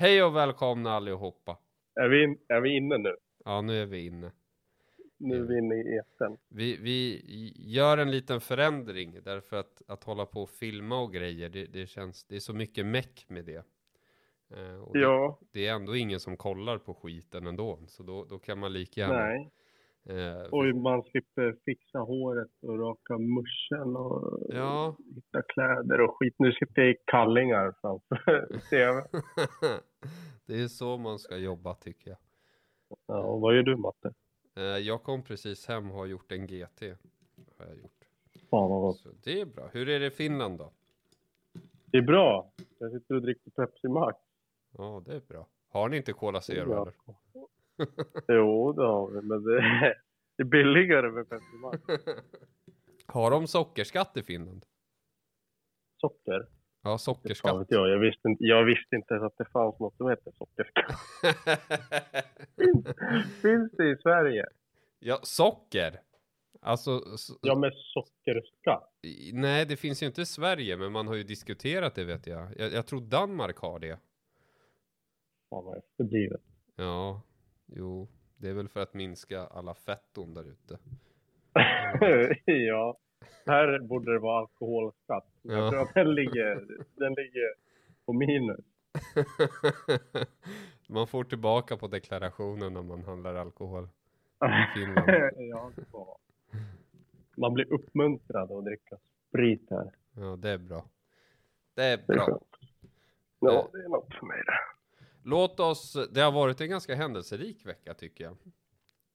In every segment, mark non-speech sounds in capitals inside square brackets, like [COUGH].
Hej och välkomna allihopa. Är vi, in, är vi inne nu? Ja, nu är vi inne. Nu är vi inne i etern. Vi, vi gör en liten förändring därför att, att hålla på och filma och grejer, det, det känns, det är så mycket meck med det. Eh, och det, Ja, det är ändå ingen som kollar på skiten ändå, så då, då kan man lika gärna. nej. Eh, Och man slipper fixa håret och raka muschen och Ja. hitta kläder och skit. Nu sitter jag i kallingar framför [LAUGHS] TV. [LAUGHS] det är så man ska jobba tycker jag. Ja, och vad gör du Matte? Eh, jag kom precis hem och har gjort en GT. Har jag gjort. Fan vad gott. Så det är bra. Hur är det i Finland då? Det är bra. Jag sitter och dricker Pepsi Max. Ja, det är bra. Har ni inte Cola Zero eller? [LAUGHS] Jo, det har vi, men det, [LAUGHS] det är billigare med Pepsi Max. [LAUGHS] Har de sockerskatt i Finland? Socker? Ja, sockerskatt. jag. Jag visste, inte, jag visste inte ens att det fanns något som heter sockerskatt. Finns det i Sverige? ja, socker. Alltså, Ja, med sockerskatt. nej, det finns ju inte i Sverige, men man har ju diskuterat det vet jag. Jag, jag tror Danmark har det. Fan vad efterblivet. Ja, jo, det är väl för att minska alla fetton där ute. [LAUGHS] ja, här borde det vara alkoholskatt. Ja. Jag tror att den ligger, den ligger på minus. [LAUGHS] man får tillbaka på deklarationen när man handlar alkohol. Finland. [LAUGHS] ja. Man blir uppmuntrad att dricka sprit här. Ja, det är bra. Det är Det är bra. Ja, det är något för mig det. Låt oss, det har varit en ganska händelserik vecka tycker jag.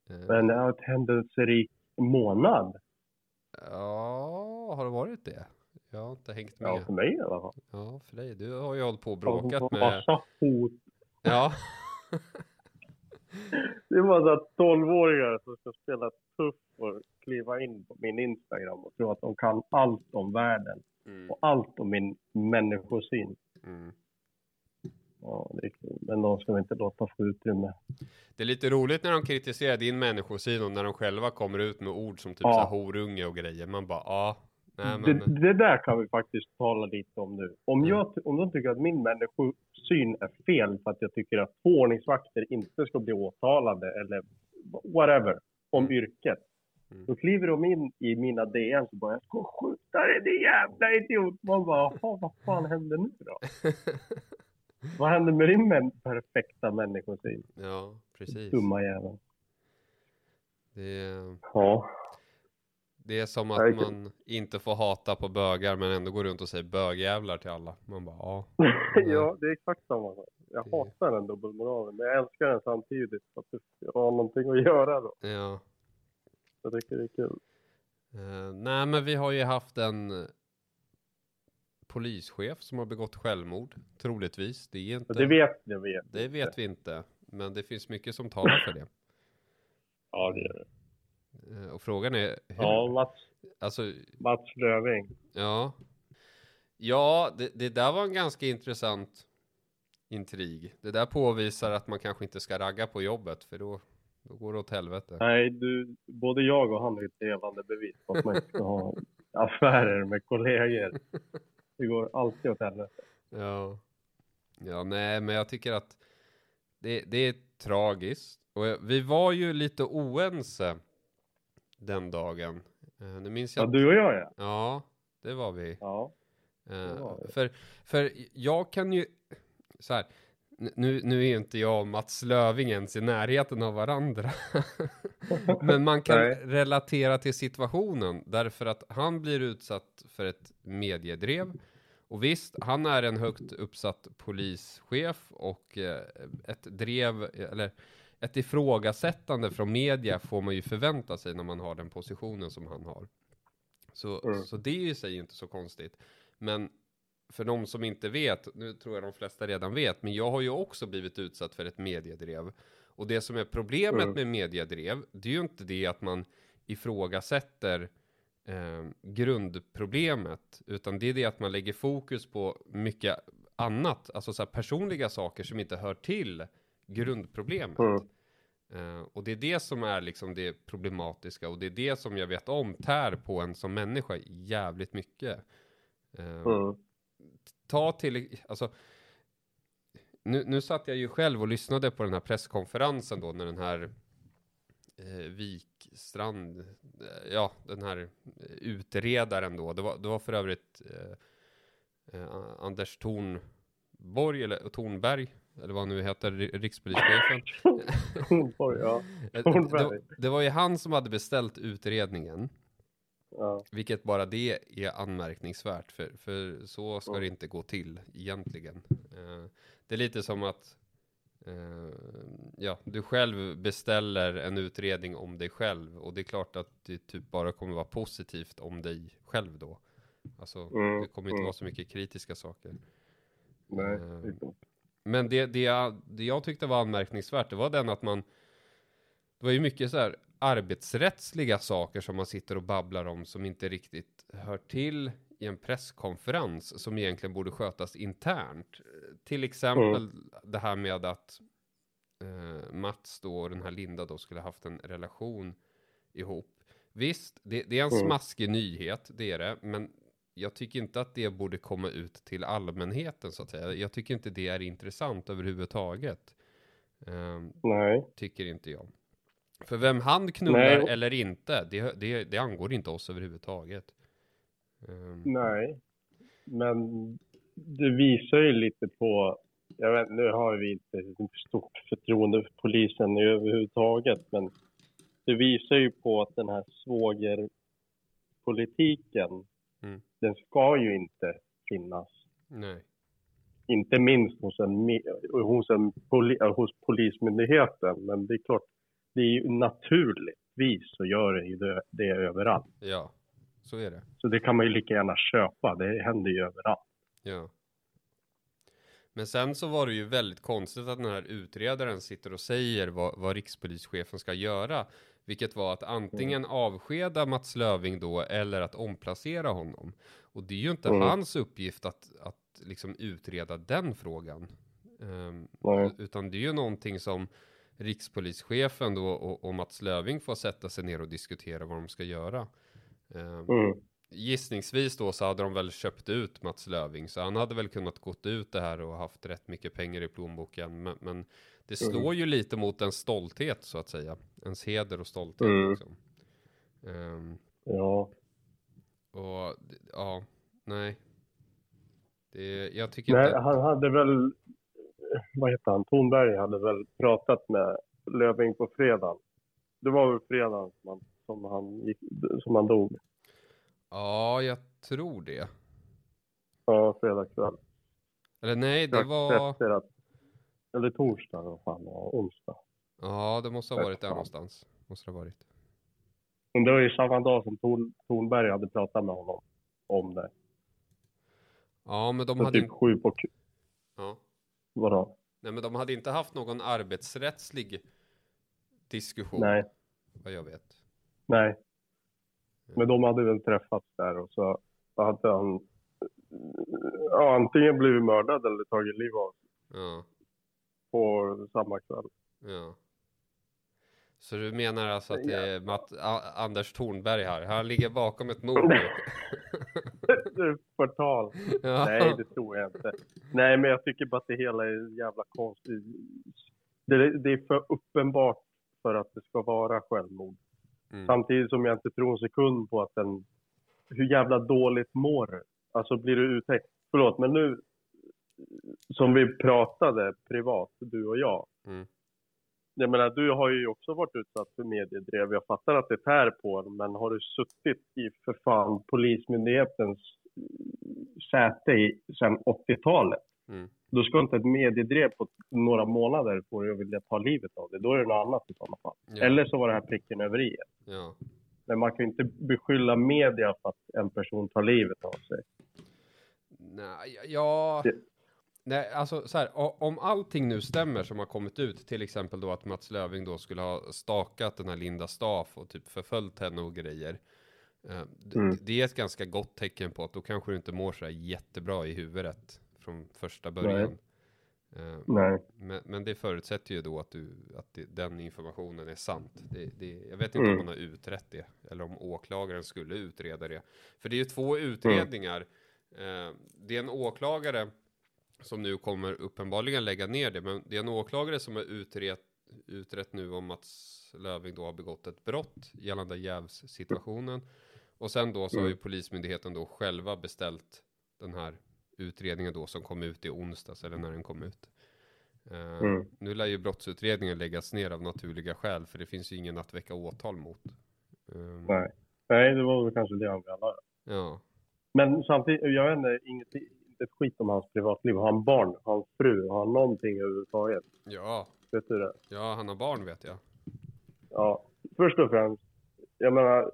Eh, Men det har ett händelserik månad. Ja, har det varit det? Jag har inte hängt med. Ja, för mig i alla fall. Ja, för dig. Du har ju hållit på och Bråkat med... Massa hot. Ja, [LAUGHS] Det är massa 12-åringar som ska spela tuff och kliva in på min Instagram och tro att de kan allt om världen. mm, Och allt om min människosyn. mm. Ja, det. Men de ska vi inte låta få utrymme. Det är lite roligt när de kritiserar din människosyn och när de själva kommer ut med ord som typ Ja. så här horunge och grejer. Man bara, ja, nej det, men... det där kan vi faktiskt tala lite om nu. Om, Mm. jag, om de tycker att min människosyn är fel för att jag tycker att ordningsvakter inte ska bli åtalade eller whatever om yrket. Mm. Då kliver de in i mina DN och bara “Jag ska skjuta dig din jävla idiot”. Man bara “Jaha, vad fan händer nu då?” [LAUGHS] Vad händer med din perfekta människosyn? ja, precis. Dumma jävel. Det Ja. det är som att man inte får hata på bögar men ändå går runt och säger bögjävlar till alla. Man bara, ja. [LAUGHS] ja, det är exakt samma sak. Jag Det- hatar den dubbelmoralen, men jag älskar den samtidigt. För att jag har någonting att göra då. ja. Jag tycker det är kul. Eh, nej, men vi har ju haft en polischef som har begått självmord, troligtvis. Det är inte... Det vet jag vet. det vet vi inte, men det finns mycket som talar för det. [LAUGHS] Ja, det gör det. Eh, och frågan är hur? Ja, Mats, Alltså, Mats Löfving. ja. Ja, det, det där var en ganska intressant intrig. Det där påvisar att man kanske inte ska ragga på jobbet, för då, då går det åt helvete. Nej, du, både jag och han är ett levande bevis på att man inte ska ha [LAUGHS] affärer med kollegor. Det går alltid åt helvete. Ja. Ja, nej, men jag tycker att det, det är tragiskt. Och jag- vi var ju lite oense den dagen. Eh, nu minns Ja, jag. du och jag ja. Ja, det var vi. Ja. Eh, var vi. för, för jag kan ju, så här, nu, nu är ju inte jag och Mats Löving ens i närheten av varandra. [LAUGHS] Men man kan Nej. relatera till situationen därför att han blir utsatt för ett mediedrev. Och visst, han är en högt uppsatt polischef och eh, ett drev, eller ett ifrågasättande från media får man ju förvänta sig när man har den positionen som han har. Så, Mm. så det är i sig inte så konstigt. Men för de som inte vet, nu tror jag de flesta redan vet, men jag har ju också blivit utsatt för ett mediedrev. Och det som är problemet Mm. med mediedrev, det är ju inte det att man ifrågasätter eh, grundproblemet, utan det är det att man lägger fokus på mycket annat, alltså så här personliga saker som inte hör till grundproblemet. Mm. Eh, och det är det som är liksom det problematiska och det är det som jag vet om tär på en som människa jävligt mycket. Eh, Mm. Ta till, alltså, nu, nu satt jag ju själv och lyssnade på den här presskonferensen då när den här eh, Wikstrand, eh, ja den här utredaren då, det var, det var för övrigt eh, eh, Anders Tornborg eller Tornberg, eller vad han nu heter, ri- rikspolischefen. [LAUGHS] Tornborg, ja. [LAUGHS] Eh, Tornberg. det, det var ju han som hade beställt utredningen. Ja. Vilket bara det är anmärkningsvärt, för, för så ska Mm. det inte gå till egentligen. Eh, det är lite som att eh, ja, du själv beställer en utredning om dig själv och det är klart att det typ bara kommer vara positivt om dig själv då. Alltså, Mm, det kommer inte mm. vara så mycket kritiska saker. Nej, Eh, inte. Men det, det, jag, det jag tyckte var anmärkningsvärt, det var den att man Det var ju mycket så här arbetsrättsliga saker som man sitter och babblar om som inte riktigt hör till i en presskonferens som egentligen borde skötas internt. Till exempel det här med att eh, Mats då och den här Linda då skulle haft en relation ihop. Visst, det, det är en Mm. smaskig nyhet, det är det, men jag tycker inte att det borde komma ut till allmänheten så att säga. Jag tycker inte det är intressant överhuvudtaget. Ehm, Nej. tycker inte jag. För vem han knullar Nej. eller inte, det, det, det angår inte oss överhuvudtaget. Ehm, Nej. Men det visar ju lite på, jag vet, nu har vi inte stort förtroende för polisen överhuvudtaget, men det visar ju på att den här svågerpolitiken, Mm. den ska ju inte finnas. nej. Inte minst hos, en, hos, en poli, hos polismyndigheten, men det är klart, det är ju naturligtvis så gör det ju det, det överallt. Ja, så är det. Så det kan man ju lika gärna köpa, det händer ju överallt. Ja. Men sen så var det ju väldigt konstigt att den här utredaren sitter och säger vad, vad rikspolischefen ska göra. Vilket var att antingen avskeda Mats Löving då eller att omplacera honom. Och det är ju inte Mm. hans uppgift att, att liksom utreda den frågan. Ehm, Nej. utan det är ju någonting som rikspolischefen då och, och Mats Löving får sätta sig ner och diskutera vad de ska göra. Ehm, Mm. Gissningsvis då så hade de väl köpt ut Mats Löving, så han hade väl kunnat gått ut det här och haft rätt mycket pengar i plånboken. Men, men det Mm. slår ju lite mot en stolthet så att säga. Ens heder och stolthet Mm. liksom. Ehm, Ja. och ja, nej. Det, jag tycker Nej, inte... han hade väl, vad heter han, Tornberg hade väl pratat med Löving på fredagen. Det var väl fredagen som han, som han, gick, som han dog. Ja, jag tror det. Ja, fredag kväll. Eller nej, det var... Eller torsdag, vad fan var, onsdag. Ja, det måste ha varit där någonstans. Måste ha varit. Men det var ju samma dag som Torn, Tornberg hade pratat med honom om det. Ja, men de Så hade typ sju på, Ja. Vadå? Nej, men de hade inte haft någon arbetsrättslig diskussion. Nej, Vad jag vet. nej. Men de hade väl träffats där och så hade han ja, antingen blivit mördad eller tagit liv av sig Ja, på samma kväll. ja. Så du menar alltså att det är Matt, Anders Thornberg här? Han ligger bakom ett mord Förtal. [LAUGHS] ja. Nej, det tror jag inte. Nej, men jag tycker bara att det hela är jävla konstigt. Det, det är för uppenbart för att det ska vara självmord. Mm. Samtidigt som jag inte tror en sekund på att den... Hur jävla dåligt mår du? Alltså blir du uttäckt? Förlåt, men nu... Som vi pratade privat, du och jag. Mm. Jag menar, du har ju också varit utsatt för mediedrev. Jag fattar att det tär på en, men har du suttit i för fan Polismyndighetens säte i, sedan 80-talet, Mm. då ska inte ett mediedrev på några månader få dig att vilja ta livet av dig. Då är det något annat i sådana fall. Ja. Eller så var det här pricken över i. Ja. Men man kan ju inte beskylla media för att en person tar livet av sig. Nej, ja... Det- Nej, alltså så här, om allting nu stämmer som har kommit ut, till exempel då att Mats Löving då skulle ha stakat den här Linda Staff och typ förföljt henne och grejer. eh, Mm. Det är ett ganska gott tecken på att då kanske du inte mår så här jättebra i huvudet från första början. Eh, Nej. Men, men det förutsätter ju då att, du, att det, den informationen är sant. Det, det, jag vet inte om Mm. man har utrett det, eller om åklagaren skulle utreda det. För det är ju två utredningar. Eh, det är en åklagare som nu kommer uppenbarligen lägga ner det. Men det är en åklagare som har utrett, utrett nu om att Löving då har begått ett brott gällande jävssituationen. Och sen då så har ju Mm. Polismyndigheten då själva beställt den här utredningen då som kom ut i onsdags eller när den kom ut. Eh, Mm. Nu lär ju brottsutredningen läggas ner av naturliga skäl för det finns ju ingen att väcka åtal mot. Eh, Nej. Nej, det var väl kanske det han menade. Ja. Men samtidigt, jag vet inte, inget, inte ett skit om hans privatliv. Har han barn? Har han fru? Har han någonting överhuvudtaget? ja, Vet du det? ja, han har barn vet jag. Ja, först och främst, jag menar,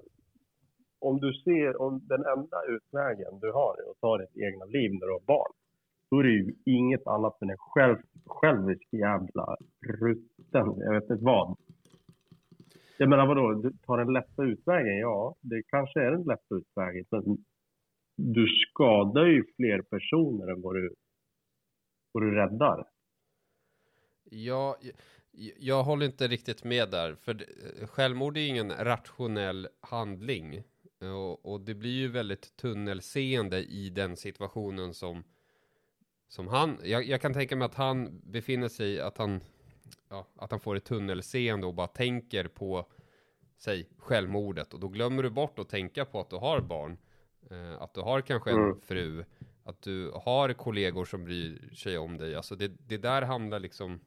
om du ser, om den enda utvägen du har är att ta ditt egna liv när du har barn, då är det ju inget annat än en själv, självisk jävla rutten, jag vet inte vad. Jag menar vadå, du tar den lätta utvägen? Ja, det kanske är den lätta utvägen, men du skadar ju fler personer än vad du, vad du räddar. Ja, jag, jag håller inte riktigt med där. För självmord är ingen rationell handling. Och, och det blir ju väldigt tunnelseende i den situationen som, som han... Jag, jag kan tänka mig att han befinner sig, att han, ja, att han får ett tunnelseende och bara tänker på, säg, självmordet. Och då glömmer du bort att tänka på att du har barn. Eh, att du har kanske en Mm. fru. Att du har kollegor som bryr sig om dig. Alltså det, det där handlar liksom...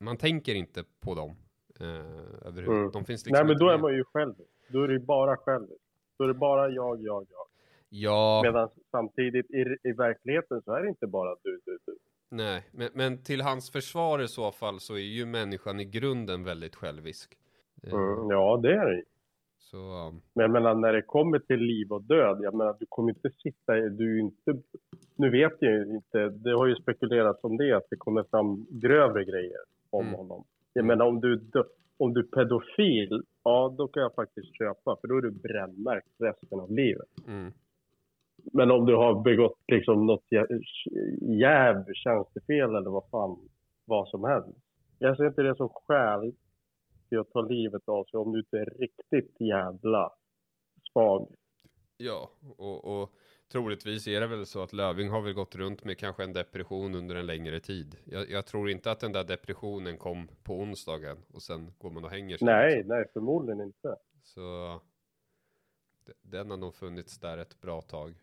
Man tänker inte på dem. Eh, överhuvud. Mm. De finns liksom Nej, men då är man ju självisk. Då är det ju bara själviskt. Då är det bara jag, jag, jag. Ja, Medan samtidigt i, i verkligheten så är det inte bara du, du, du. nej. Men, men till hans försvar i så fall så är ju människan i grunden väldigt självisk. Eh, Mm, ja, det är det. Så, Men jag menar, när det kommer till liv och död, jag menar, du kommer inte sitta du inte, nu vet jag inte, det har ju spekulerats om det, att det kommer fram grövre grejer om Mm. honom. Jag menar, om du, om du är pedofil, ja, då kan jag faktiskt köpa, för då är du brännmärkt resten av livet. mm, Men om du har begått liksom något jä- jäv, tjänstefel eller vad fan, vad som helst. Jag ser inte det som skäl till att ta livet av sig om du inte är riktigt jävla svag. ja, och, och troligtvis är det väl så att Löving har väl gått runt med kanske en depression under en längre tid. Jag, jag tror inte att den där depressionen kom på onsdagen och sen går man och hänger sig. Nej, liksom. nej, förmodligen inte. Så den har nog funnits där ett bra tag.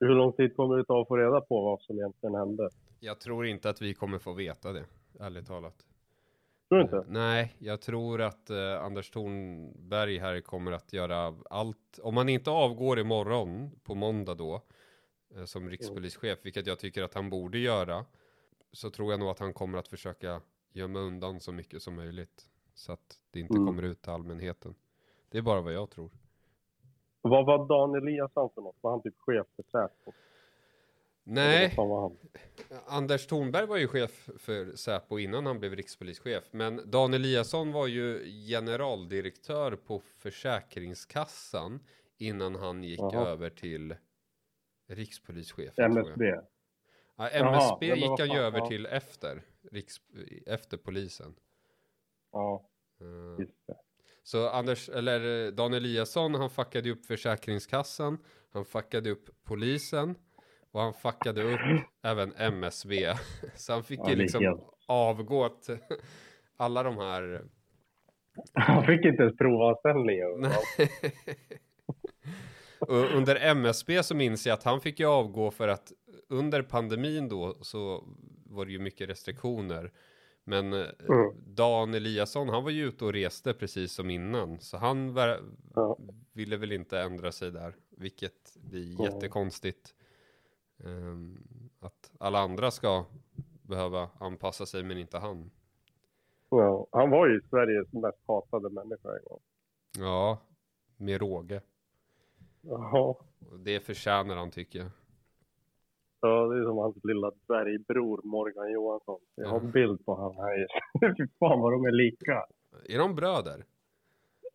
Hur lång tid kommer det ta att få reda på vad som egentligen hände? Jag tror inte att vi kommer få veta det, ärligt talat. Tror du inte? Nej, jag tror att eh, Anders Thornberg här kommer att göra allt. Om han inte avgår imorgon, på måndag då, eh, som rikspolischef, vilket jag tycker att han borde göra, så tror jag nog att han kommer att försöka gömma undan så mycket som möjligt. Så att det inte Mm. kommer ut till allmänheten. Det är bara vad jag tror. Vad var Dan Eliasson för något? Var han typ chef för Säpo? Nej? Anders Thornberg var ju chef för Säpo innan han blev rikspolischef. Men Dan Eliasson var ju generaldirektör på Försäkringskassan innan han gick Jaha. över till rikspolischef. MSB? Ja, Jaha, MSB ja, men gick han ju över ja. till efter, riks, efter polisen. Ja, Eh, just det. Så Anders, eller eh, Dan Eliasson, han fuckade upp Försäkringskassan, han fuckade upp polisen och han fuckade upp även MSB. [LAUGHS] Så han fick Ja, ju liksom helt- avgå till [LAUGHS] alla de här. Han fick inte ens [LAUGHS] och under MSB så minns jag att han fick ju avgå för att under pandemin då så var det ju mycket restriktioner. Men eh, Mm. Dan Eliasson, han var ju ute och reste precis som innan. Så han var, Ja. ville väl inte ändra sig där. Vilket blir Ja. jättekonstigt. Ehm, att alla andra ska behöva anpassa sig men inte han. Ja, han var ju Sveriges mest hatade människa en gång. Ja, med råge. Ja, Det förtjänar han tycker jag. ja det är som hans lilla dvärgbror Morgan Johansson. Jag har en bild på han här. [LAUGHS] Fy fan vad de är lika. Är de bröder?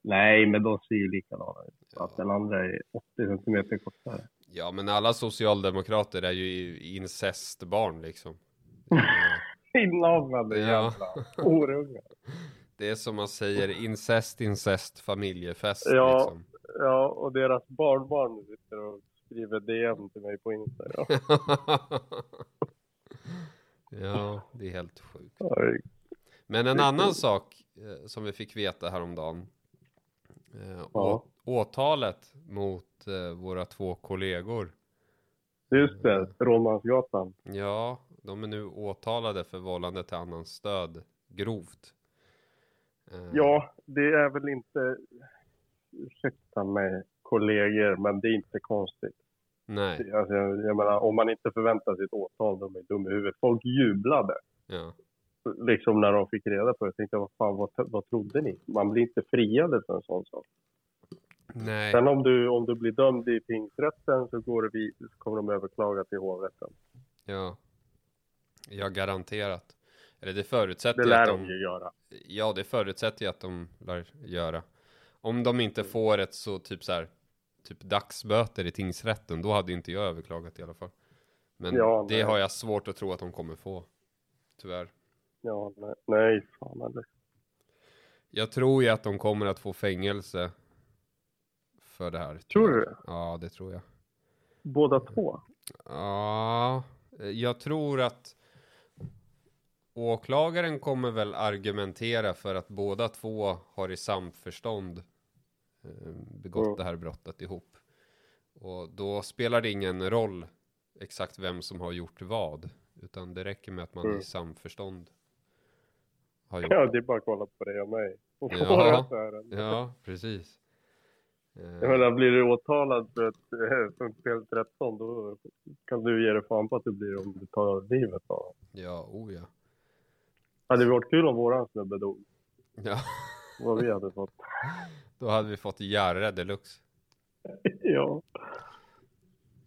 Nej, men de ser ju likadana ut. Ja. Att den andra är 80 centimeter kortare. Ja, men alla socialdemokrater är ju incestbarn liksom. [LAUGHS] Inavlade Ja. jävla [LAUGHS] orungar. Det är som man säger, incest, incest, familjefest Ja. liksom. Ja, och deras barnbarn sitter och skriver DM till mig på Instagram. [LAUGHS] Ja, det är helt sjukt. Men en annan sak eh, som vi fick veta häromdagen. Eh, Ja. Åtalet mot eh, våra två kollegor. Just det, Rådmansgatan. Ja, de är nu åtalade för vållande till annans stöd grovt. Eh, Ja, det är väl inte, ursäkta mig kollegor, men det är inte konstigt. Nej, Alltså, jag, jag menar, om man inte förväntar sig ett åtal, de är dumma i huvudet. Folk jublade ja. liksom när de fick reda på det. Jag tänkte, vad fan, vad, vad trodde ni? Man blir inte friade för en sån sak. Nej, Sen om du, om du blir dömd i tingsrätten så, går det vid, så kommer de överklaga till hovrätten. ja. Ja, garanterat. Eller det förutsätter Det ju att lär de... de ju göra. Ja, det förutsätter ju att de lär göra. Om de inte får ett så typ så här, typ dagsböter i tingsrätten, då hade inte jag överklagat i alla fall. Men Ja, det har jag svårt att tro att de kommer få. Tyvärr. Ja, nej, nej fan eller. Jag tror ju att de kommer att få fängelse för det här. Tror du det? Ja, det tror jag. Båda två? Ja, jag tror att åklagaren kommer väl argumentera för att båda två har i samförstånd eh, begått Mm. det här brottet ihop. Och då spelar det ingen roll exakt vem som har gjort vad, utan det räcker med att man Mm. i samförstånd har gjort Ja, det är bara att kolla på dig och mig. Och Ja. [LAUGHS] Ja, precis. Eh, Jag menar, blir du åtalad för ett eh, för ett fel 13, då kan du ge dig fan på att du blir om du tar livet av honom. Ja, oh ja. Hade det varit kul om våran snubbe dog? Ja, Vad vi hade fått. [LAUGHS] då hade vi fått Jarre deluxe. [LAUGHS] ja.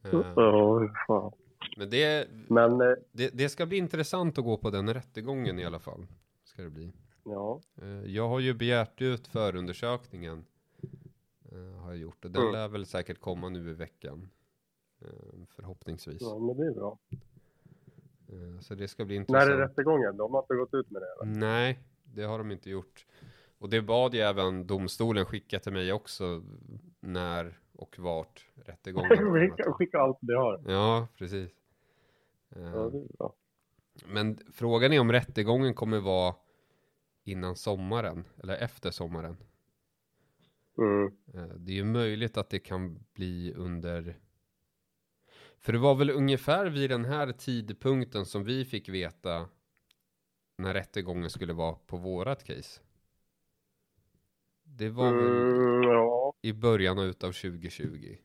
Eh, Ja, fan. Men det, Men, eh, det, det ska bli intressant att gå på den rättegången i alla fall. Ska det bli. ja. Eh, Jag har ju begärt ut förundersökningen. Eh, Har jag gjort. Och den Mm. lär väl säkert komma nu i veckan. eh, Förhoppningsvis. ja, men det är bra. Eh, Så det ska bli När intressant. är rättegången? De har inte gått ut med det eller? Nej, det har de inte gjort. Och det bad ju även domstolen skicka till mig också. När och vart rättegången [LAUGHS] skicka, allt vi har. Ja, precis. Eh, Ja, det är bra. Men frågan är om rättegången kommer vara innan sommaren eller efter sommaren. Mm. Eh, Det är ju möjligt att det kan bli under För det var väl ungefär vid den här tidpunkten som vi fick veta när rättegången skulle vara på vårat case. Det var väl Mm, ja, i början av utav 2020.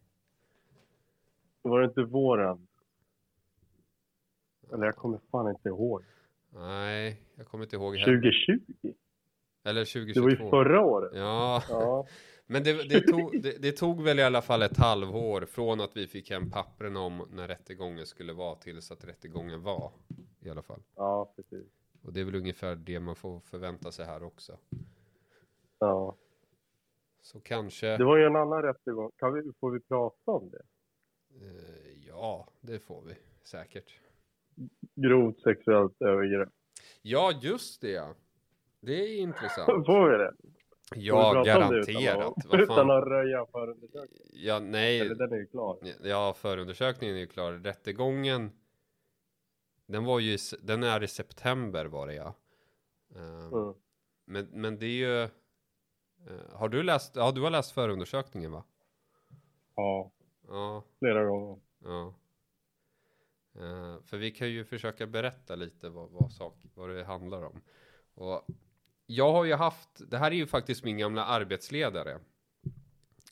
var det inte våren? Eller jag kommer fan inte ihåg. Nej, jag kommer inte ihåg heller. 2020? Eller Det var ju 2022. förra året. Ja, Ja. Men det, det, tog, det, det tog väl i alla fall ett halvår från att vi fick hem pappren om när rättegången skulle vara tills att rättegången var. I alla fall. ja, precis. Och det är väl ungefär det man får förvänta sig här också. Ja. Så kanske, Det var ju en annan rättegång. Kan vi, får vi prata om det? eh, ja, det får vi säkert. Grovt sexuellt övergrepp. Ja, just det ja. Det är intressant. [LAUGHS] Får vi det? Ja, garanterat. [LAUGHS] Utan, Vad att, utan att röja förundersökningen? Ja, nej. Eller den är ju klar. Ja, förundersökningen är ju klar. Rättegången, den var ju, den är i september var det ja. Eh, Mm. Men, men det är ju, eh, har du läst, ja du har läst förundersökningen va? Ja, Ja, flera gånger. ja. Eh, för vi kan ju försöka berätta lite vad, vad, sak, vad det handlar om. Och jag har ju haft, det här är ju faktiskt min gamla arbetsledare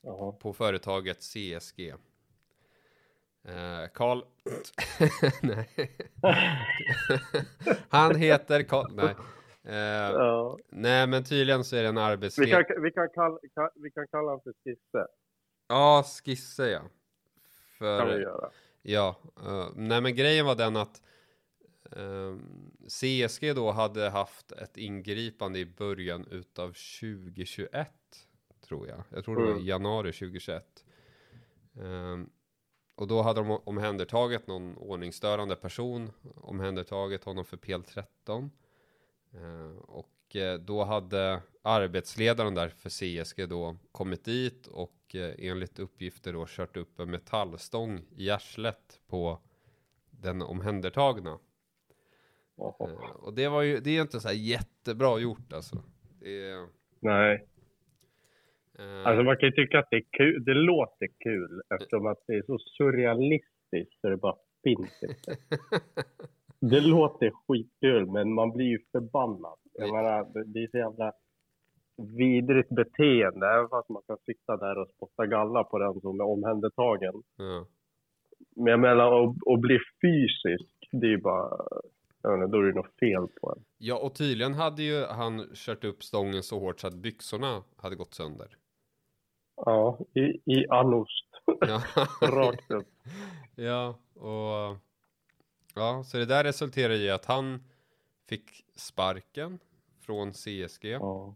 Jaha. på företaget CSG. Eh, Karl... [LAUGHS] Nej. [LAUGHS] Han heter Karl... Nej. Eh, Ja. nej, men tydligen så är det en Vi, arbetsledare. kan, vi, kan kalla, kan, vi kan kalla honom för Skisse. Ja, skisser ja. Kan vi För, göra. ja, eh, nej men grejen var den att CSG då hade haft ett ingripande i början utav 2021 tror jag. Jag tror det var i Mm. januari 2021. Eh, och då hade de omhändertagit någon ordningsstörande person, omhändertagit honom för PL13. Eh, och eh, då hade arbetsledaren där för CSG då kommit dit och eh, enligt uppgifter då kört upp en metallstång i arslet på den omhändertagna. Eh, och det var ju, det är inte så här jättebra gjort alltså. Det är, Nej, eh, alltså man kan ju tycka att det är kul. Det låter kul eftersom att det är så surrealistiskt så det bara finns inte. [LAUGHS] Det låter skitkul, men man blir ju förbannad. Jag menar, det- det är så jävla vidrigt beteende, även fast man kan sitta där och spotta galla på den som är omhändertagen. ja. Men jag menar, att, att bli fysisk, det är ju bara... Inte, då är det något fel på en. ja, och tydligen hade ju han kört upp stången så hårt så att byxorna hade gått sönder. Ja, i, i anost. Ja, [LAUGHS] Rakt upp. ja och ja, så det där resulterade i att han fick sparken från CSG. Ja.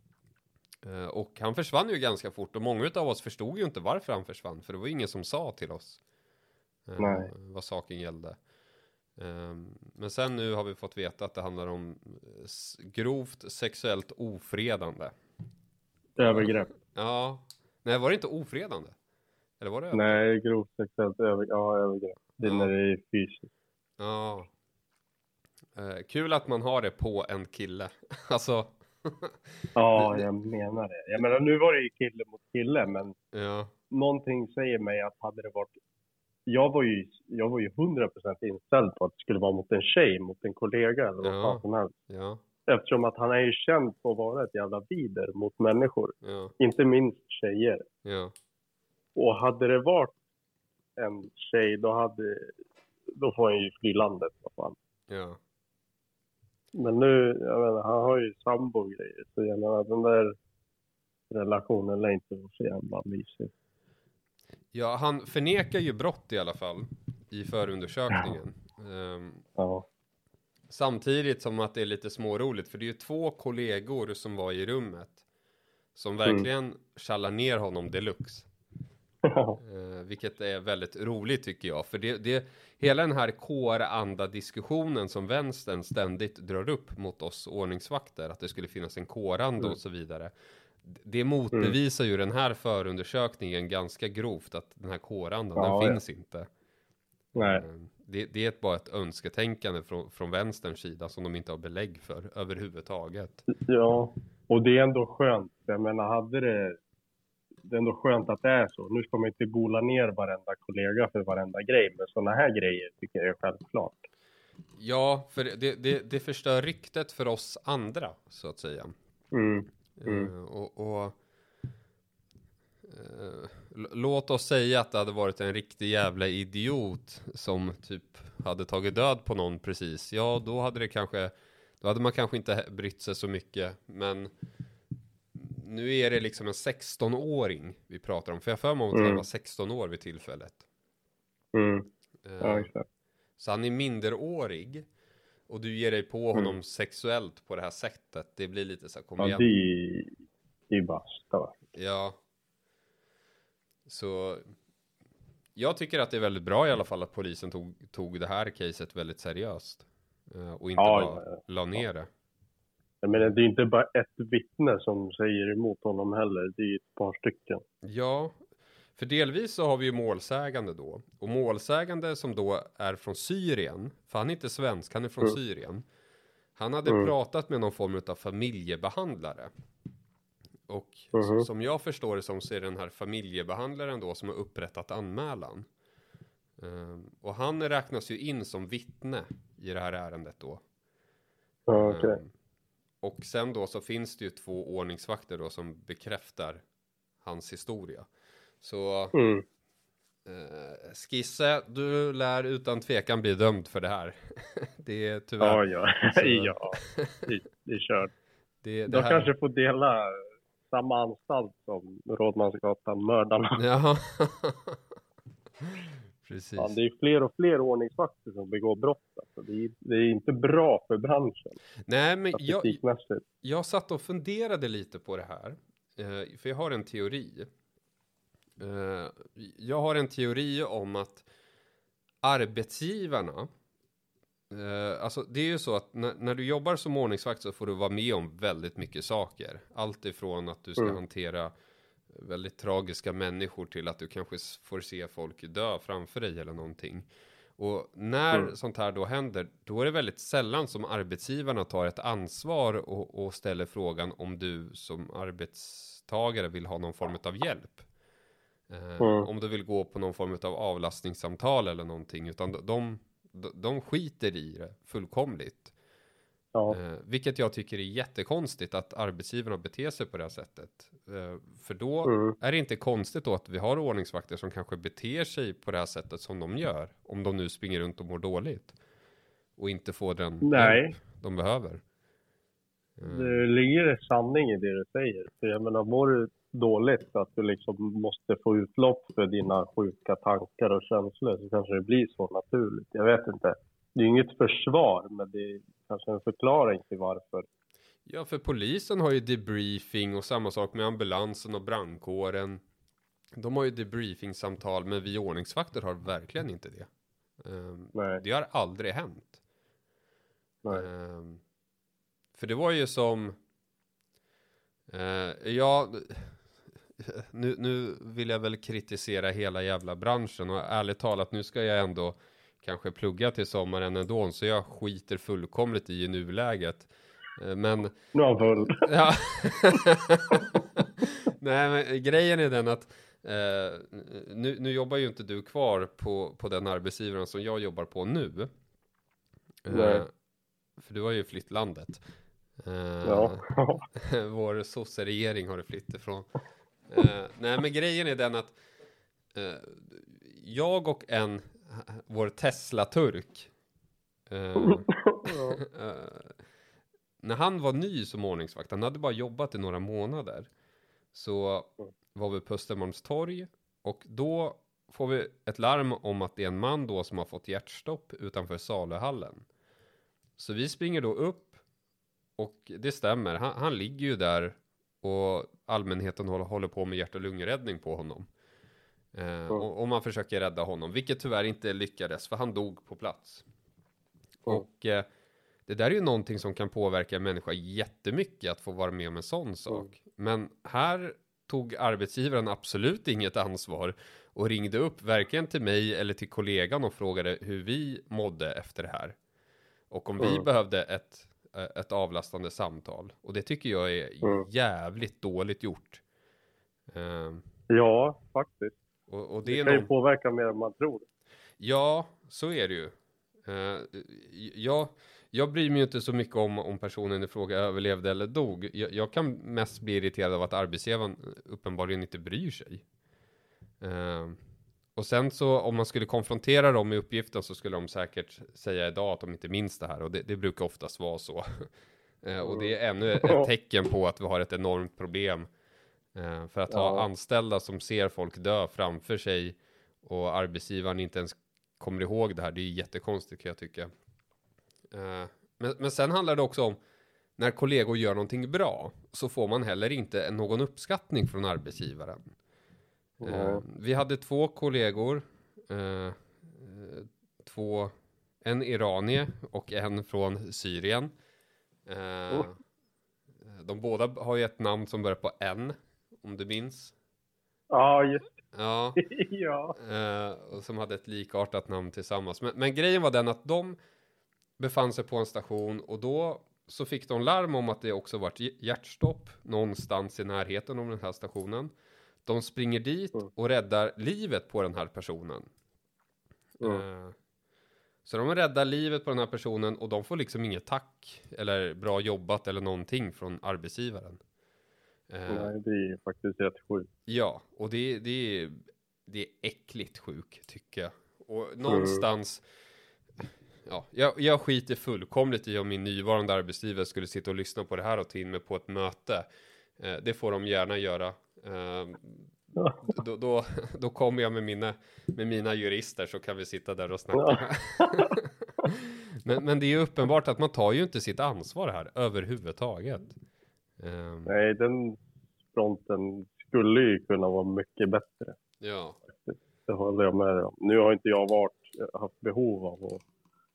Eh, Och han försvann ju ganska fort och många av oss förstod ju inte varför han försvann för det var ingen som sa till oss eh, Nej. vad saken gällde. Ehm, Men sen nu har vi fått veta att det handlar om eh, grovt sexuellt ofredande. Övergrepp. Ja, nej var det inte ofredande? Eller var det? Nej, grovt sexuellt över, ja, övergrepp. Det är Ja. när det är fysiskt. Ja. Eh, Kul att man har det på en kille. [LAUGHS] alltså, Ja, jag menar det. Jag menar, nu var det ju kille mot kille, men ja, någonting säger mig att hade det varit... Jag var ju, jag var ju 100% inställd på att det skulle vara mot en tjej, mot en kollega eller vad Ja. som helst. ja, Eftersom att han är ju känd på att vara ett jävla vider mot människor. ja, Inte minst tjejer. ja, Och hade det varit en tjej, då hade... Då får han ju fly landet. Vad fan. ja. Men nu, jag menar, han har ju sambo och grejer. Så jag menar, den där relationen lär inte vara så jävla mysig. Ja, han förnekar ju brott i alla fall i förundersökningen. Ehm, Ja. samtidigt som att det är lite småroligt, för det är ju två kollegor som var i rummet som verkligen kallar ner honom deluxe. [LAUGHS] Eh, vilket är väldigt roligt tycker jag. För det, det, hela den här kåranda-diskussionen som vänstern ständigt drar upp mot oss ordningsvakter, att det skulle finnas en kåranda Mm. och så vidare. Det motbevisar ju den här förundersökningen ganska grovt, att den här kårandan, Ja, den ja. finns inte. Nej. Eh, Det, det är bara ett önsketänkande från, från vänsterns sida som de inte har belägg för överhuvudtaget. Ja, och det är ändå skönt. Jag menar, hade det... Det är ändå skönt att det är så. Nu ska man inte gola ner varenda kollega för varenda grej, men sådana här grejer tycker jag är självklart. Ja, för det, det, det förstör ryktet för oss andra, så att säga. Mm. Mm. Eh, och, och eh, låt oss säga att det hade varit en riktig jävla idiot som typ hade tagit död på någon precis. Ja, då hade det kanske, då hade man kanske inte brytt sig så mycket. Men nu är det liksom en 16-åring vi pratar om. För jag har för mig att han Mm. var 16 år vid tillfället. Mm. Eh, Ja, så han är minderårig. Och du ger dig på Mm. honom sexuellt på det här sättet. Det blir lite så här, kom Ja, igen. det det är basta. Ja. Så jag tycker att det är väldigt bra i alla fall att polisen tog, tog det här caset väldigt seriöst. Eh, och inte Ja, bara ja, la ner det. Jag menar, det är inte bara ett vittne som säger emot honom heller. Det är ett par stycken. Ja, för delvis så har vi ju målsägande då. Och målsägande som då är från Syrien, för han är inte svensk, han är från Mm. Syrien. Han hade Mm. pratat med någon form av familjebehandlare. Och Mhm. som jag förstår det som så är den här familjebehandlaren då som har upprättat anmälan. Ehm, och han räknas ju in som vittne i det här ärendet då. Ja, okej. Ehm, och sen då så finns det ju två ordningsvakter då som bekräftar hans historia. Så Mm. eh, Skisse, du lär utan tvekan bli dömd för det här. [LAUGHS] det är Ja, tyvärr. ja. Så- [LAUGHS] ja. Det, det är kört. Det, det De här... kanske får dela samma anstalt som Rådmansgatan-mördarna. Ja. [LAUGHS] Precis. Fan, det är fler och fler ordningsvakter som begår brott. Alltså. Det, är, det är inte bra för branschen Nej, men jag, jag satt och funderade lite på det här. Eh, för jag har en teori. Eh, jag har en teori om att arbetsgivarna Eh, alltså det är ju så att när, när du jobbar som ordningsvakt så får du vara med om väldigt mycket saker. Allt ifrån att du ska Mm. hantera väldigt tragiska människor till att du kanske får se folk dö framför dig eller någonting. Och när Mm. sånt här då händer, då är det väldigt sällan som arbetsgivarna tar ett ansvar och, och ställer frågan om du som arbetstagare vill ha någon form av hjälp. Eh, Mm. Om du vill gå på någon form av avlastningssamtal eller någonting, utan de, de, de skiter i det fullkomligt. Ja. Eh, vilket jag tycker är jättekonstigt att arbetsgivarna beter sig på det här sättet. Eh, för då Mm. är det inte konstigt då att vi har ordningsvakter som kanske beter sig på det här sättet som de gör. Om de nu springer runt och mår dåligt. Och inte får den hjälp Nej, de behöver. Eh, det ligger en sanning i det du säger. För jag menar, mår du dåligt för att du liksom måste få utlopp för dina sjuka tankar och känslor så kanske det blir så naturligt. Jag vet inte. Det är inget försvar, men det är kanske en förklaring till varför. Ja, för polisen har ju debriefing och samma sak med ambulansen och brandkåren. De har ju debriefingsamtal, men vi ordningsvakter har verkligen inte det. Nej, Det har aldrig hänt. nej. Ehm, för det var ju som, eh, ja, nu, nu vill jag väl kritisera hela jävla branschen och ärligt talat nu ska jag ändå kanske plugga till sommaren ändå så jag skiter fullkomligt i i nuläget. Eh, Men Nu är han full. [LAUGHS] Ja. [LAUGHS] Nej, men grejen är den att eh, nu, nu jobbar ju inte du kvar på, på den arbetsgivaren som jag jobbar på nu. Eh, för du har ju flytt landet. Eh, Ja. [LAUGHS] vår sosseregering har du flytt ifrån. Eh, nej, men grejen är den att eh, jag och en, vår Tesla-turk, eh, [LAUGHS] Eh, när han var ny som ordningsvakt, han hade bara jobbat i några månader, så var vi på Östermalmstorg och då får vi ett larm om att det är en man då som har fått hjärtstopp utanför saluhallen. Så vi springer då upp och det stämmer, han, han ligger ju där och allmänheten håller, håller på med hjärt och lungräddning på honom. Eh, och, och man försöker rädda honom, vilket tyvärr inte lyckades för han dog på plats. Mm. Och eh, det där är ju någonting som kan påverka en människa jättemycket att få vara med om en sån sak. Men här tog arbetsgivaren absolut inget ansvar och ringde upp varken till mig eller till kollegan och frågade hur vi mådde efter det här. Och om vi behövde ett, ett avlastande samtal. Och det tycker jag är Mm. jävligt dåligt gjort. Ehm, Ja, faktiskt. och, och det, Det kan ju någon... påverka mer än man tror. Ja, så är det ju. Uh, jag, jag bryr mig ju inte så mycket om om personen i fråga överlevde eller dog. Jag, jag kan mest bli irriterad av att arbetsgivaren uppenbarligen inte bryr sig. Eh, och sen så om man skulle konfrontera dem med uppgiften så skulle de säkert säga idag att de inte minns det här och det, det brukar oftast vara så. [LAUGHS] Eh, och det är ännu ett tecken på att vi har ett enormt problem. Eh, för att ha Ja. anställda som ser folk dö framför sig och arbetsgivaren inte ens kommer ihåg det här, det är jättekonstigt kan jag tycka. Eh, men, men sen handlar det också om när kollegor gör någonting bra så får man heller inte någon uppskattning från arbetsgivaren. Eh, Ja. vi hade två kollegor, eh, eh, två, en iranier och en från Syrien. Eh, Oh. De båda har ju ett namn som börjar på N, om du minns. Ja, just Ja. [LAUGHS] ja. Eh, och som hade ett likartat namn tillsammans. Men, men grejen var den att de befann sig på en station och då så fick de larm om att det också varit hj- hjärtstopp någonstans i närheten av den här stationen. De springer dit Mm. och räddar livet på den här personen. Mm. Eh, så de räddar livet på den här personen och de får liksom inget tack eller bra jobbat eller någonting från arbetsgivaren. Eh, Nej, det är faktiskt rätt sjukt. Ja, och det, det, är, det är äckligt sjuk tycker jag. Och någonstans, ja, jag, jag skiter fullkomligt i om min nuvarande arbetsgivare skulle sitta och lyssna på det här och ta in mig på ett möte. Eh, det får de gärna göra. Eh, då, då, då kommer jag med mina, med mina jurister så kan vi sitta där och snacka. [LAUGHS] men, men det är ju uppenbart att man tar ju inte sitt ansvar här överhuvudtaget. Eh, Nej, den fronten skulle ju kunna vara mycket bättre. ja. Det håller jag med om. Nu har inte jag varit, haft behov av att...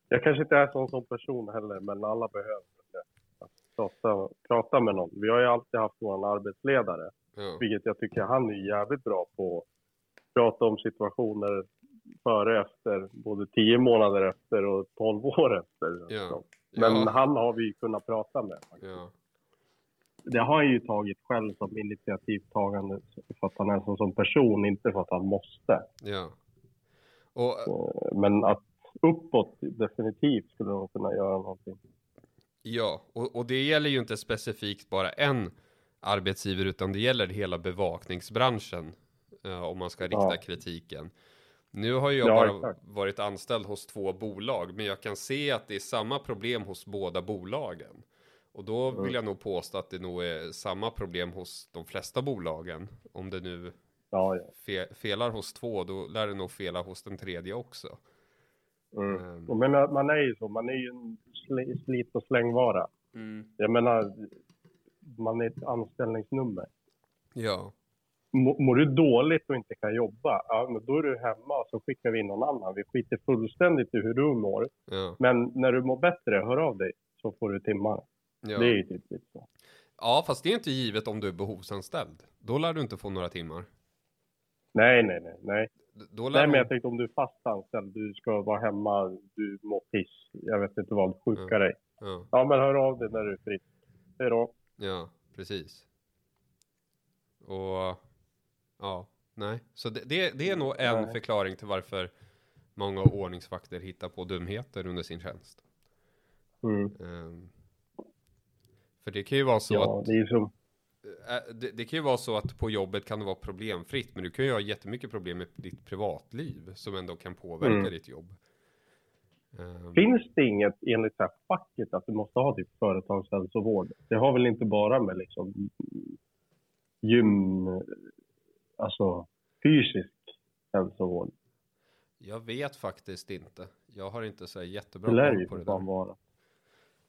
Jag kanske inte är sån som person heller, men alla behöver det. Att prata, prata med någon. Vi har ju alltid haft vår arbetsledare, ja. vilket jag tycker han är jävligt bra på. Prata om situationer före efter, både tio månader efter och tolv år efter. Ja. Men ja, han har vi kunnat prata med. ja, Det har han ju tagit själv som initiativtagande för att han är så som person, inte för att han måste. ja. Och Men att uppåt definitivt skulle de kunna göra någonting. Ja, och, och det gäller ju inte specifikt bara en arbetsgivare, utan det gäller hela bevakningsbranschen. eh, om man ska rikta Ja. kritiken. Nu har ju jag Ja, bara exakt. varit anställd hos två bolag, men jag kan se att det är samma problem hos båda bolagen. Och då Mm. vill jag nog påstå att det nog är samma problem hos de flesta bolagen. Om det nu Ja, ja. fe felar hos två, då lär det nog fela hos den tredje också. Mm. Ehm. Jag menar, man är ju så, man är ju en sli- slit och slängvara. Jag menar, man är ett anställningsnummer. Ja, Må- Mår du dåligt och inte kan jobba, ja, men då är du hemma och så skickar vi in någon annan. Vi skiter fullständigt i hur du mår. ja, Men när du mår bättre, hör av dig så får du timmar. ja. Det är ju typ lite så. Ja, fast det är inte givet om du är behovsanställd. Då lär du inte få några timmar. Nej, nej, nej. nej. Då lär Nej, men jag tänkte om du är fast anställd, du ska vara hemma, du mår piss, jag vet inte vad, sjuka Ja. dig. Ja, Ja, men hör av dig när du är frisk. Hej då. Ja, precis. Och ja, nej. Så det, det, det är nog en Nej. förklaring till varför många ordningsvakter hittar på dumheter under sin tjänst. Mm. Ehm, för det kan ju vara så Ja, att det som... Äh, det, det kan ju vara så att på jobbet kan det vara problemfritt, men du kan ju ha jättemycket problem med ditt privatliv som ändå kan påverka Mm. ditt jobb. Ehm, Finns det inget enligt så facket att du måste ha typ företagshälsovård? Det har väl inte bara med liksom gym, alltså fysisk hälsovård? jag vet faktiskt inte. Jag har inte så jättebra koll på det där. vara.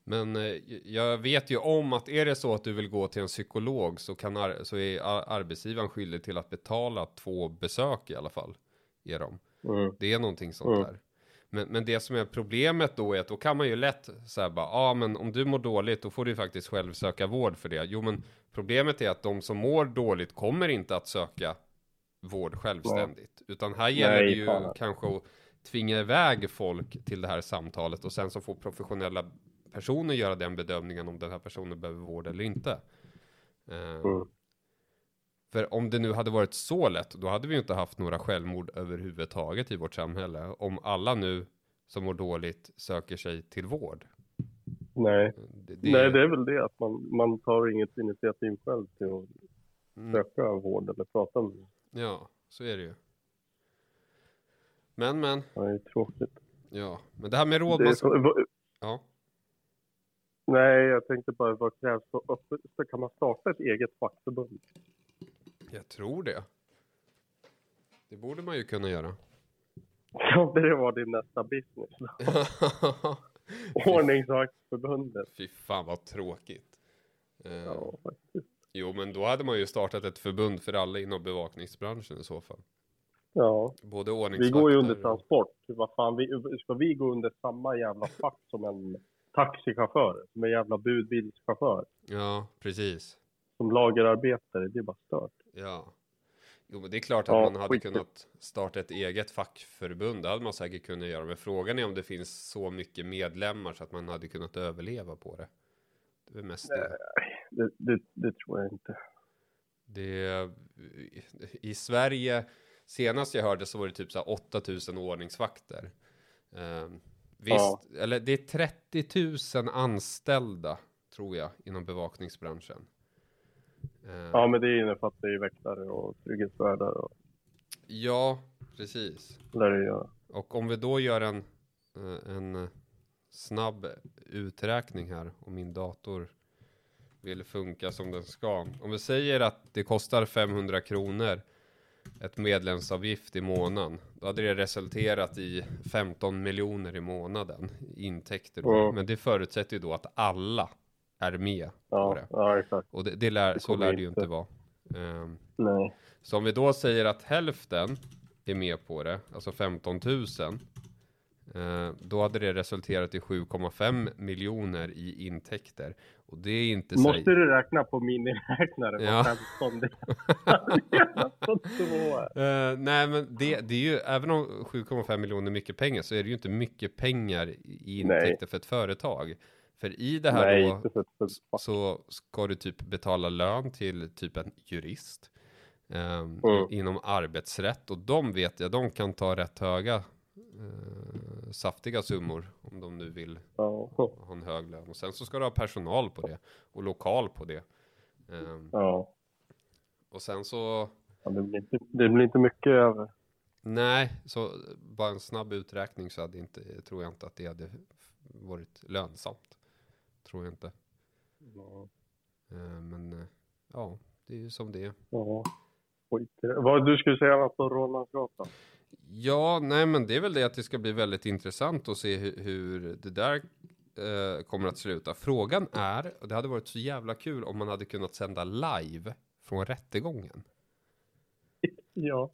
Men eh, jag vet ju om att är det så att du vill gå till en psykolog så, kan ar- så är ar- arbetsgivaren skyldig till att betala två besök i alla fall. Är de. Mm. Det är någonting sånt Mm. där. Men, men det som är problemet då är att då kan man ju lätt säga bara, ja ah, men om du mår dåligt då får du faktiskt själv söka vård för det. Jo men problemet är att de som mår dåligt kommer inte att söka vård självständigt. Utan här gäller Nej, det ju fan. kanske att tvinga iväg folk till det här samtalet och sen så får professionella personer göra den bedömningen om den här personen behöver vård eller inte. Eh, Mm. För om det nu hade varit så lätt, då hade vi ju inte haft några självmord överhuvudtaget i vårt samhälle. Om alla nu som mår dåligt söker sig till vård. Nej. Det, det, Nej, det är väl det att man, man tar inget initiativ själv till att mm, söka vård eller prata med någon. Ja, så är det ju. Men, men, Det är tråkigt. ja. Men det här med Det är rådmans... så, Ja. nej, jag tänkte bara vad krävs för öppet? Så kan man starta ett eget fackförbund? Jag tror det. Det borde man ju kunna göra. Ja, det var din nästa business. [LAUGHS] Ordningsvaktsförbundet. Fy fan vad tråkigt. Eh, Ja, faktiskt. Jo, men då hade man ju startat ett förbund för alla inom bevakningsbranschen i så fall. Ja, Både vi ordningsvakter går ju under transport. Vad fan, vi, ska vi gå under samma jävla fack som en taxichaufför? Som en jävla budbilschaufför? Ja, precis. Som lagerarbetare? Det är bara stört. Ja. Jo, men det är klart att Ja, man hade skit. kunnat starta ett eget fackförbund. Det hade man säkert kunnat göra. Men frågan är om det finns så mycket medlemmar så att man hade kunnat överleva på det. Det är mest det. Det, det, det tror jag inte. det. I Sverige, senast jag hörde så var det typ så här 8000 ordningsvakter. Eh, visst, eller det är 30 000 anställda tror jag inom bevakningsbranschen. Eh, Ja, men det innefattar ju väktare och trygghetsvärdar och ja, precis. lär det göra. Och om vi då gör en, eh, en snabb uträkning här om min dator vill funka som den ska. Om vi säger att det kostar 500 kronor ett medlemsavgift i månaden. Då hade det resulterat i 15 miljoner i månaden i intäkter. Då. Mm. Men det förutsätter ju då att alla är med på Ja, det. ja exakt. Och det, det lär, Det så lär det ju inte. vara. Ehm, Nej. så om vi då säger att hälften är med på det, alltså 15 000. Eh, då hade det resulterat i 7,5 miljoner i intäkter. Och det är inte Måste så... du räkna på miniräknare? Ja. Ja. 15 det på [LAUGHS] två. Eh, nej men det, det är ju, även om 7,5 miljoner är mycket pengar så är det ju inte mycket pengar i intäkter för ett företag. För i det här Nej, då så ska du typ betala lön till typ en jurist. ehm, Mm. Inom arbetsrätt och de vet jag, de kan ta rätt höga eh, saftiga summor om de nu vill Ja. ha en hög lön. Och sen så ska du ha personal på det och lokal på det. Ehm, Ja. och sen så ja det, blir inte, det blir inte mycket över. Nej, så bara en snabb uträkning så hade inte, tror jag inte att det hade varit lönsamt. Tror jag inte. Ja. Eh, Men eh, ja, det är ju som det är. Ja. Vad du skulle säga något om Rålambsgatan? Ja, nej men det är väl det att det ska bli väldigt intressant att se hur, hur det där eh, kommer att sluta. Frågan är, och det hade varit så jävla kul om man hade kunnat sända live från rättegången. [LAUGHS] Ja,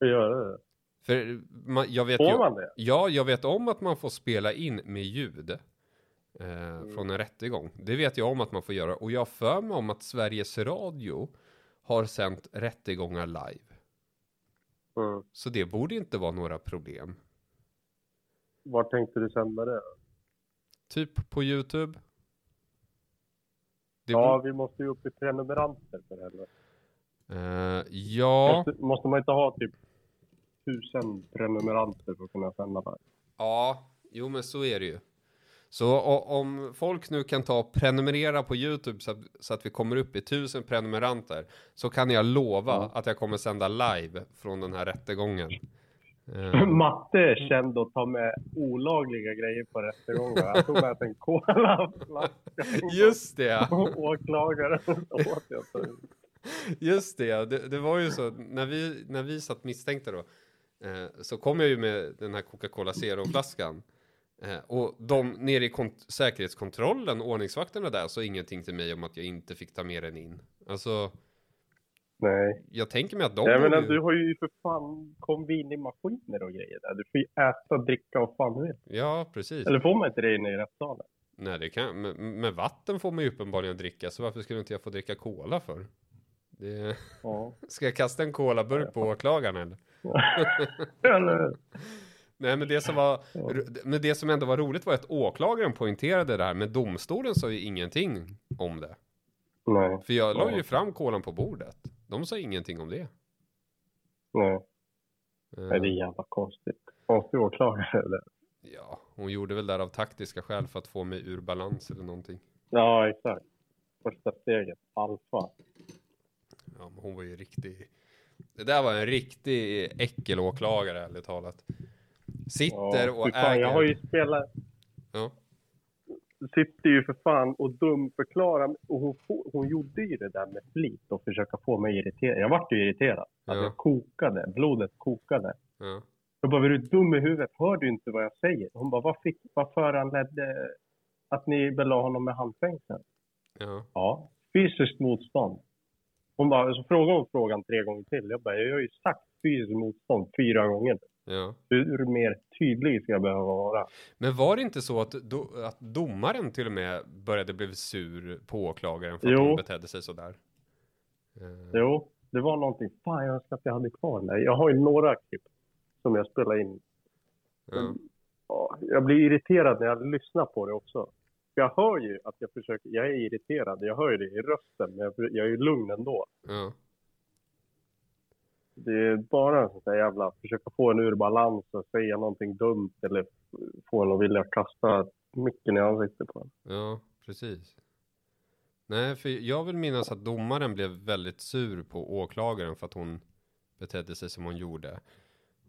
göra det. För man, jag vet Får ju, man det? Ja, jag vet om att man får spela in med ljud eh, från en rättegång. Det vet jag om att man får göra. Och jag för mig om att Sveriges Radio har sänt rättegångar live. Mm. Så det borde inte vara några problem. Var tänkte du sända det? Typ på YouTube. Det Ja, vi måste ju upp i prenumeranter för helvete. eh, ja, Måste, måste man inte ha typ tusen prenumeranter för att kunna sända där? ja, jo men så är det ju. Så om folk nu kan ta och prenumerera på YouTube så att, så att vi kommer upp i tusen prenumeranter så kan jag lova Ja. att jag kommer sända live från den här rättegången. Eh, [LAUGHS] Matte är känd att ta med olagliga grejer på rättegångar. Han tog med sig en colaflaska. just det, [LAUGHS] Åklagaren åt jag. så- just det. det. Det var ju så när vi, när vi satt misstänkta då eh, så kom jag ju med den här Coca-Cola Zero-flaskan. Eh, och de nere i kont- säkerhetskontrollen, ordningsvakterna där, sa ingenting till mig om att jag inte fick ta med den in. Alltså, Nej. jag tänker mig att de Jag borde menar, ju- du har ju för fan konvinimaskiner och grejer där. Du får ju äta, dricka och fan vill. Ja, precis. Eller får man inte det inne i rättssalen? Nej, det kan, med, med vatten får man ju uppenbarligen dricka, så varför skulle inte jag få dricka cola för? Det, Ja. [LAUGHS] ska jag kasta en colaburk på åklagaren eller? [LAUGHS] Eller Nej, men det som var, men det som ändå var roligt var att åklagaren poängterade det här, men domstolen sa ju ingenting om det. Nej, För jag la ju fram kolan på bordet. De sa ingenting om det. nej. Eh, Nej, det är jävla konstigt. Konstig åklagare det. Ja, hon gjorde väl där av taktiska skäl för att få mig ur balans eller någonting. Ja, exakt. Första steget, alfa. Ja, men hon var ju riktig. Det där var en riktig äckelåklagare, ärligt talat. Sitter Ja, och fan, äger. Jag har ju spelat, Ja, sitter ju för fan och dumförklarar. Och hon, hon gjorde ju det där med flit och försöka få mig irriterad. Jag vart ju irriterad. Att Ja. jag kokade, blodet kokade. ja, Jag bara, är du dum i huvudet? Hör du inte vad jag säger? Hon bara, vad, fick, vad föranledde att ni belade honom med handfängsel? ja, Ja, fysiskt motstånd. Hon bara, så frågade hon frågan tre gånger till. Jag bara, jag har ju sagt fysiskt motstånd fyra gånger. Ja. Hur mer tydlig ska jag behöva vara? Men var det inte så att, do, att domaren till och med började bli sur på åklagaren för att Jo. hon betedde sig sådär? Eh, Jo, det var någonting. Fan, jag önskar att jag hade kvar den där. Jag har ju några klipp som jag spelar in. Ja, jag blir irriterad när jag lyssnar på det också. Jag hör ju att jag försöker, jag är irriterad, jag hör ju det i rösten, men jag, jag är ju lugn ändå. ja, Det är bara en sån där jävla, försöka få en ur balans och säga någonting dumt eller få en att vilja kasta micken i ansiktet på en. ja, precis. Nej, för jag vill minnas att domaren blev väldigt sur på åklagaren för att hon betedde sig som hon gjorde.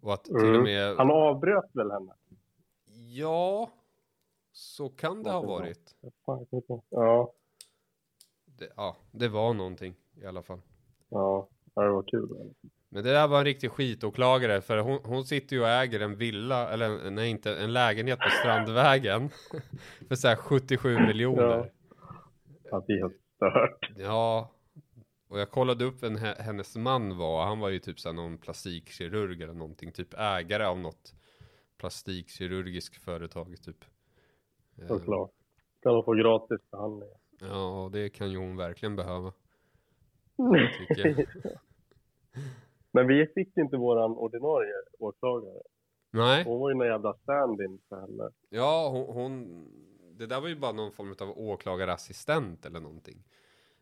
Och att till och Mm. med... Han avbröt väl henne? Ja, så kan det ha varit. Ja, Det, ja, det var någonting i alla fall. ja, det var kul. Men det där var en riktig skitåklagare för hon, hon sitter ju och äger en villa, eller nej inte, en lägenhet på Strandvägen. [LAUGHS] för så här 77 miljoner. Att det är helt stört. Ja. Och jag kollade upp vem he- hennes man var. Han var ju typ så någon plastikkirurg eller någonting. Typ ägare av något plastikkirurgisk företag typ. Eh, Såklart. Kan de få gratis behandling? Ja, det kan ju hon verkligen behöva. [LAUGHS] Tycker jag. Men vi fick inte våran ordinarie åklagare. Nej, Hon var ju någon jävla stand-in för henne. ja hon, hon, det där var ju bara någon form av åklagarassistent eller någonting.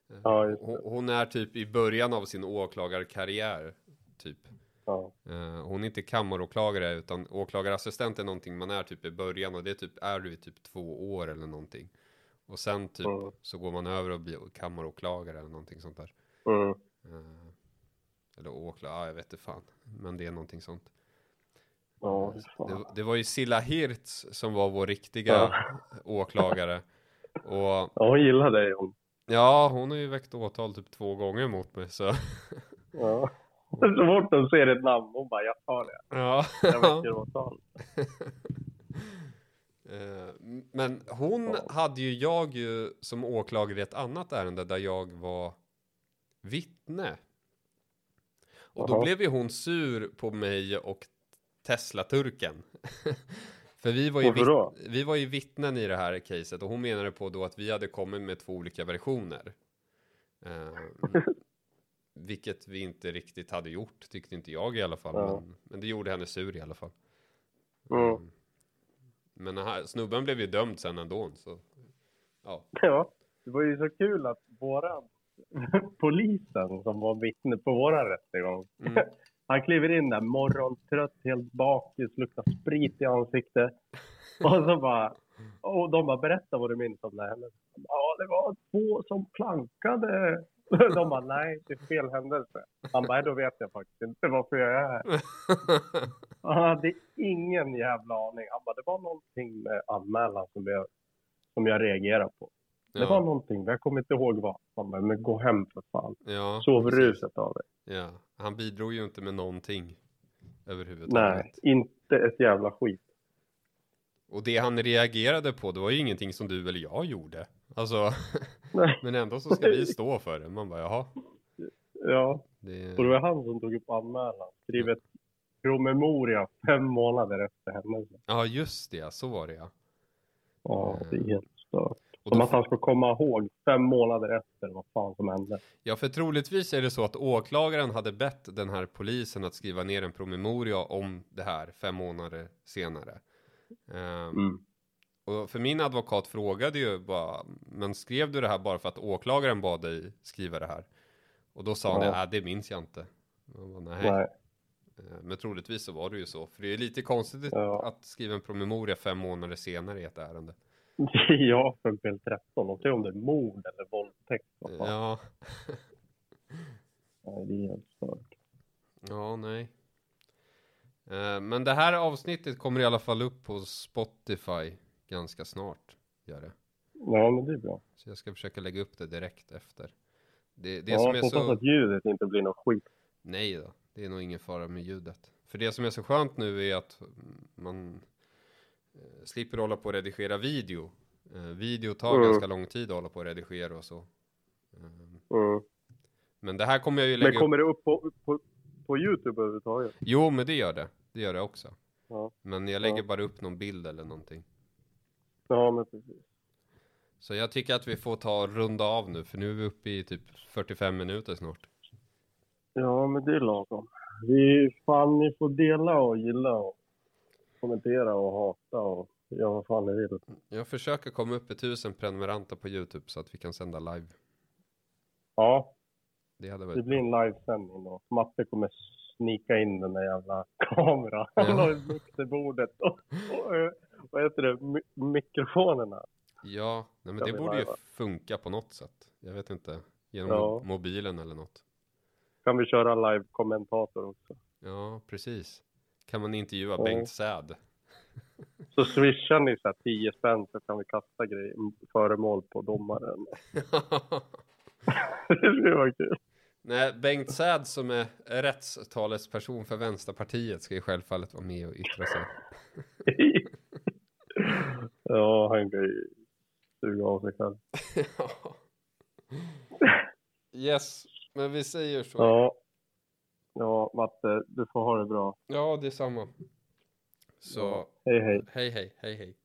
Eh, Ja, just det. hon, hon är typ i början av sin åklagarkarriär, typ. Ja. Eh, hon är inte kammaråklagare utan åklagarassistent är någonting man är typ i början och det är typ, är du i typ två år eller någonting. Och sen typ Mm. så går man över och blir kammaråklagare eller någonting sånt där. Mm. Eh, eller åklagare, ja, jag vet inte fan. Men det är någonting sånt. Ja. Det, det var ju Silla Hirtz som var vår riktiga Ja. åklagare. Och ja, hon gillar dig hon. ja, hon har ju väckt åtal typ två gånger mot mig så. Ja. Så fort hon ser ett namn, hon bara jag tar det. Ja. Jag väcker åtal. [LAUGHS] Eh, Men hon Ja. hade ju jag ju som åklagare i ett annat ärende där jag var vittne. Och då Jaha. blev ju hon sur på mig och Tesla-turken. [LAUGHS] För vi var, ju vitt- vi var ju vittnen i det här caset och hon menade på då att vi hade kommit med två olika versioner. Eh, [LAUGHS] vilket vi inte riktigt hade gjort, tyckte inte jag i alla fall. Ja. Men, men det gjorde henne sur i alla fall. Mm. Mm. Men här, snubben blev ju dömd sen ändå. Så, ja. [LAUGHS] Ja, det var ju så kul att våra [LAUGHS] polisen som var vittne på våra rättegång. Mm. [LAUGHS] Han kliver in där morgontrött, helt bakis, luktar sprit i ansiktet. [LAUGHS] Och så bara, och de bara berätta vad du minns om det här. Ja, det var två som plankade. De bara, nej, det är fel händelse. Han bara, "Nej, då vet jag faktiskt inte varför jag är här. Han hade ingen jävla aning. Han bara, det var någonting med anmälan som jag, som jag reagerade på. Det var ja, någonting, men jag kommer inte ihåg vad. Han bara, men gå hem för fan. ja, Sov ruset av dig. Ja, han bidrog ju inte med någonting överhuvudtaget. Nej, inte ett jävla skit. Och det han reagerade på, det var ju ingenting som du eller jag gjorde. Alltså, [LAUGHS] men ändå så ska vi stå för det. Man bara, jaha. Ja, Det, och det var han som tog upp anmälan. Skrev ett promemoria fem månader efter händelsen. ja, just det, så var det ja. Ja, det är helt stört. Och Som att han ska komma ihåg fem månader efter vad fan som hände. ja, för troligtvis är det så att åklagaren hade bett den här polisen att skriva ner en promemoria om det här fem månader senare. Ehm, Mm. Och för min advokat frågade ju bara, men skrev du det här bara för att åklagaren bad dig skriva det här? Och då sa han, Ja. det minns jag inte. Jag bara, Nej. Nej. Eh, Men troligtvis så var det ju så. För det är lite konstigt Ja. att skriva en promemoria fem månader senare i ett ärende. [LAUGHS] Ja, för del 13. Och se om det är mord eller våldtäkt. Ja, [LAUGHS] Nej, det är helt stört. ja nej. Eh, Men det här avsnittet kommer i alla fall upp på Spotify ganska snart. Gör det. Ja, men det är bra. Så jag ska försöka lägga upp det direkt efter. Det, det ja, som är så... att ljudet inte blir något skit. Nej då, det är nog ingen fara med ljudet. För det som är så skönt nu är att man slipper hålla på och redigera video. Eh, video tar Mm. ganska lång tid att hålla på och redigera och så. Eh, Mm. men det här kommer jag ju lägga Men upp. kommer det upp på, på, på Youtube överhuvudtaget? Jo, men det gör det. Det gör det också. Ja. Men jag lägger Ja. bara upp någon bild eller någonting. Ja, men precis. Så jag tycker att vi får ta och runda av nu, för nu är vi uppe i typ 45 minuter snart. Ja, men det är lagom. Vi, fan, ni får dela och gilla och kommentera och hata och göra vad fan ni vill. Jag försöker komma upp i tusen prenumeranter på YouTube så att vi kan sända live. Ja, Det hade det varit blir en livesändning då. Matte kommer snika in den där jävla kameran. Ja. Han har mixerbordet och, och, vad heter det, Mi- mikrofonerna. Ja, nej men det borde ju funka på något sätt. Jag vet inte. Genom Ja. mobilen eller något. Kan vi köra live-kommentator också. Ja, precis. Kan man intervjua Ja. Bengt Säd? Så swishar ni så här 10 spänn så kan vi kasta grejer, föremål på domaren. [LAUGHS] [LAUGHS] det skulle vara kul. nej, Bengt Säd som är rättstalesperson för Vänsterpartiet ska ju självfallet vara med och yttra sig. [LAUGHS] ja, han kan ju suga av sig själv. yes, men vi säger så. Ja. Ja, Matte, du får ha det bra. Ja, det är samma. Så Ja. Hej, hej. Hej, hej, hej, hej.